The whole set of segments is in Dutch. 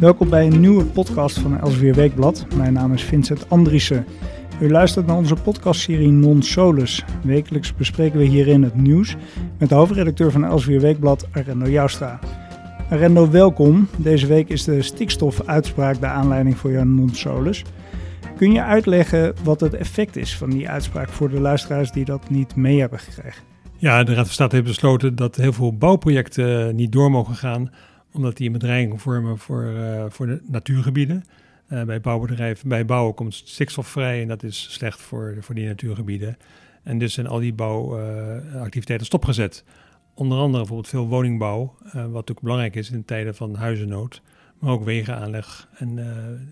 Welkom bij een nieuwe podcast van Elsevier Weekblad. Mijn naam is Vincent Andriessen. U luistert naar onze podcastserie Non Solus. Wekelijks bespreken we hierin het nieuws met de hoofdredacteur van Elsevier Weekblad, Arendo Joustra. Arendo, welkom. Deze week is de stikstofuitspraak de aanleiding voor jouw Non Solus. Kun je uitleggen wat het effect is van die uitspraak voor de luisteraars die dat niet mee hebben gekregen? Ja, de Raad van State heeft besloten dat heel veel bouwprojecten niet door mogen gaan, omdat die een vormen voor, uh, voor de natuurgebieden. Uh, bij bouwbedrijven, bij bouwen komt stikstof vrij en dat is slecht voor, voor die natuurgebieden. En dus zijn al die bouwactiviteiten stopgezet. Onder andere bijvoorbeeld veel woningbouw, wat natuurlijk belangrijk is in tijden van huizennood, maar ook wegenaanleg en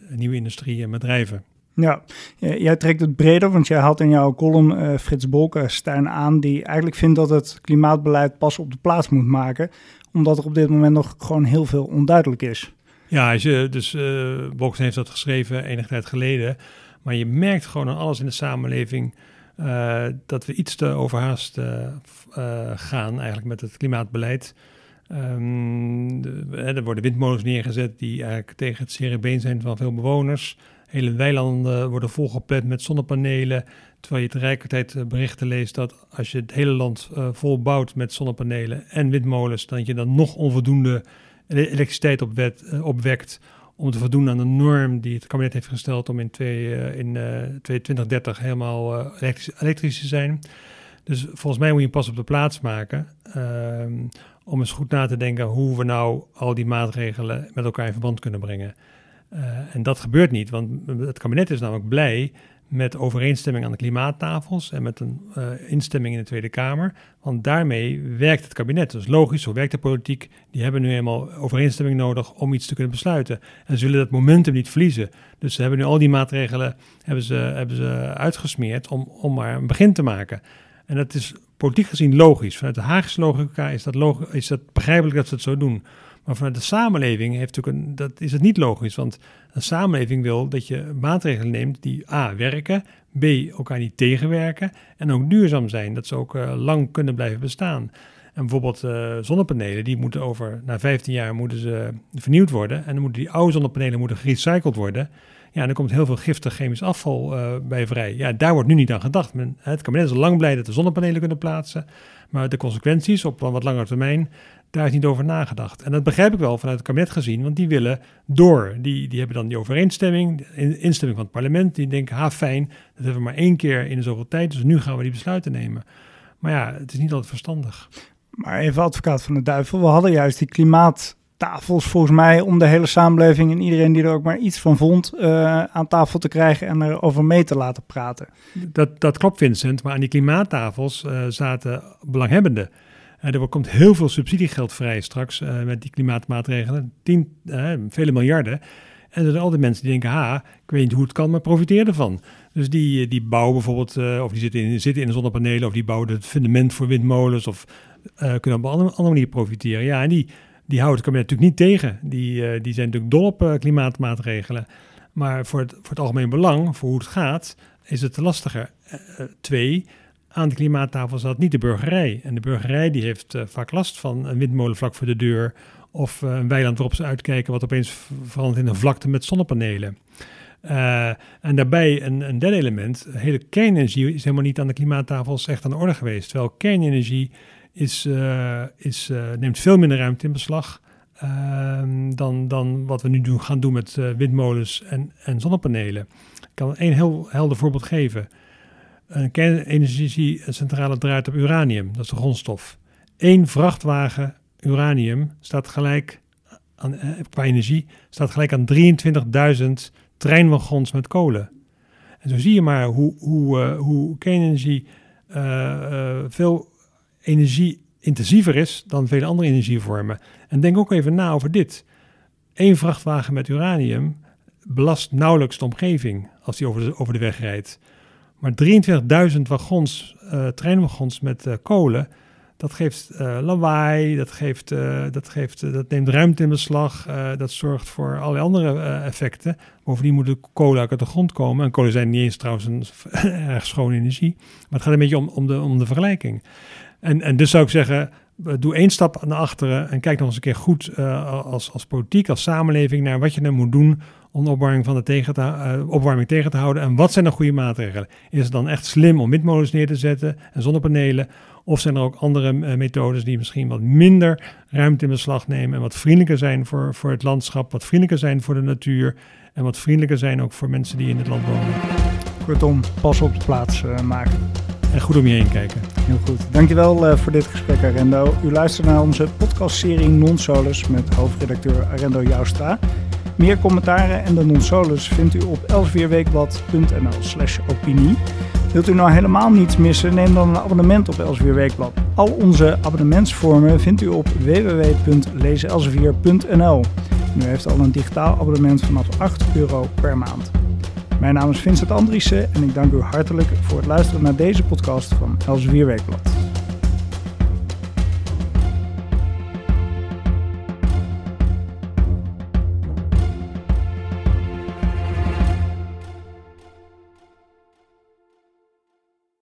nieuwe industrie en bedrijven. Ja, jij trekt het breder, want jij had in jouw column uh, Frits Bolkestein aan, die eigenlijk vindt dat het klimaatbeleid pas op de plaats moet maken, omdat er op dit moment nog gewoon heel veel onduidelijk is. Ja, je, dus uh, heeft dat geschreven enige tijd geleden, maar je merkt gewoon aan alles in de samenleving dat we iets te overhaast gaan eigenlijk met het klimaatbeleid. De, er worden windmolens neergezet die eigenlijk tegen het zere zijn van veel bewoners. Hele weilanden worden volgeplet met zonnepanelen. Terwijl je tegelijkertijd eh, berichten leest dat als je het hele land uh, vol bouwt met zonnepanelen en windmolens, dat je dan nog onvoldoende elektriciteit uh, opwekt om te voldoen aan de norm die het kabinet heeft gesteld om in, twee, in 2030 helemaal elektrisch, elektrisch, te zijn. Dus volgens mij moet je pas op de plaats maken ehm, om eens goed na te denken hoe we nou al die maatregelen met elkaar in verband kunnen brengen. Uh, en dat gebeurt niet, want het kabinet is namelijk blij met overeenstemming aan de klimaattafels en met een uh, instemming in de Tweede Kamer. Want daarmee werkt het kabinet. Dus logisch, zo werkt de politiek. Die hebben nu eenmaal overeenstemming nodig om iets te kunnen besluiten. En zullen dat momentum niet verliezen. Dus ze hebben nu al die maatregelen hebben ze, hebben ze uitgesmeerd om, om maar een begin te maken. En dat is politiek gezien logisch. Vanuit de Haagse logica is dat, log is dat begrijpelijk dat ze het zo doen. Maar vanuit de samenleving heeft natuurlijk een, dat is het niet logisch. Want een samenleving wil dat je maatregelen neemt die A. werken, B. elkaar niet tegenwerken en ook duurzaam zijn. Dat ze ook uh, lang kunnen blijven bestaan. En bijvoorbeeld uh, zonnepanelen, die moeten over, na 15 jaar moeten ze vernieuwd worden. En dan moeten die oude zonnepanelen moeten gerecycled worden. Ja, en er komt heel veel giftig chemisch afval uh, bij vrij. Ja, daar wordt nu niet aan gedacht. Men, het kabinet is al lang blij dat de zonnepanelen kunnen plaatsen. Maar de consequenties op wat langer termijn, daar is niet over nagedacht. En dat begrijp ik wel vanuit het kabinet gezien, want die willen door. Die, die hebben dan die overeenstemming, de instemming van het parlement. Die denken, ha fijn, dat hebben we maar één keer in de zoveel tijd, dus nu gaan we die besluiten nemen. Maar ja, het is niet altijd verstandig. Maar even advocaat van de duivel, we hadden juist die klimaattafels volgens mij om de hele samenleving en iedereen die er ook maar iets van vond uh, aan tafel te krijgen en erover mee te laten praten. Dat, dat klopt Vincent, maar aan die klimaattafels uh, zaten belanghebbenden. Uh, er komt heel veel subsidiegeld vrij straks uh, met die klimaatmaatregelen. Tien, uh, vele miljarden. En er zijn al die mensen die denken, ha, ik weet niet hoe het kan, maar profiteer ervan. Dus die, die bouwen bijvoorbeeld, of die zitten in, zitten in de zonnepanelen, of die bouwen het fundament voor windmolens, of kunnen op een andere, andere manier profiteren. Ja, en die, die houden het kabinet natuurlijk niet tegen. Die, die zijn natuurlijk dol op klimaatmaatregelen. Maar voor het, voor het algemeen belang, voor hoe het gaat, is het lastiger. twee, aan de klimaattafel zat niet de burgerij. En de burgerij die heeft uh, vaak last van een windmolen vlak voor de deur. Of uh, een weiland waarop ze uitkijken wat opeens verandert in een vlakte met zonnepanelen. Uh, en daarbij een, een derde element, hele kernenergie is helemaal niet aan de klimaattafels echt aan de orde geweest. Terwijl kernenergie is, is, neemt veel minder ruimte in beslag ehm, dan, dan wat we nu doen, gaan doen met windmolens en, en zonnepanelen. Ik kan één heel helder voorbeeld geven. Een kernenergiecentrale draait op uranium, dat is de grondstof. Eén vrachtwagen uranium staat gelijk aan, eh, qua energie, staat gelijk aan 23.000 treinwagons met kolen. En zo zie je maar hoe, hoe, uh, hoe kernenergie uh, veel energie-intensiever is dan vele andere energievormen. En denk ook even na over dit. Eén vrachtwagen met uranium belast nauwelijks de omgeving als die over over de weg rijdt. Maar 23.000 wagons, uh, treinwagons met uh, kolen, dat geeft uh, lawaai, dat, geeft, dat, geeft, dat neemt ruimte in beslag, dat zorgt voor allerlei andere effecten. Bovendien moet de kolen uit de grond komen. En kolen zijn niet eens trouwens een erg schone energie. Maar het gaat een beetje om, om, de, om de vergelijking. En, en dus zou ik zeggen, doe één stap naar achteren en kijk nog eens een keer goed als, als politiek, als samenleving naar wat je dan moet doen opwarming, van de tegen te, uh, opwarming tegen te houden. En wat zijn dan goede maatregelen? Is het dan echt slim om windmolens neer te zetten en zonnepanelen? Of zijn er ook andere uh, methodes die misschien wat minder ruimte in beslag nemen en wat vriendelijker zijn voor, voor het landschap, wat vriendelijker zijn voor de natuur en wat vriendelijker zijn ook voor mensen die in het land wonen? Kortom, pas op de plaats maken. En goed om je heen kijken. Heel goed. Dankjewel voor dit gesprek, Arendo. U luistert naar onze podcastserie Non-Solus met hoofdredacteur Arendo Joustra. Meer commentaren en de Non-Solus vindt u op elsevierweekblad.nl slash opinie. Wilt u nou helemaal niets missen? Neem dan een abonnement op Elsevier Weekblad. Al onze abonnementsvormen vindt u op www.lezenelsevier.nl. U heeft al een digitaal abonnement vanaf 8 euro per maand. Mijn naam is Vincent Andriessen en ik dank u hartelijk voor het luisteren naar deze podcast van Elsevier Weekblad.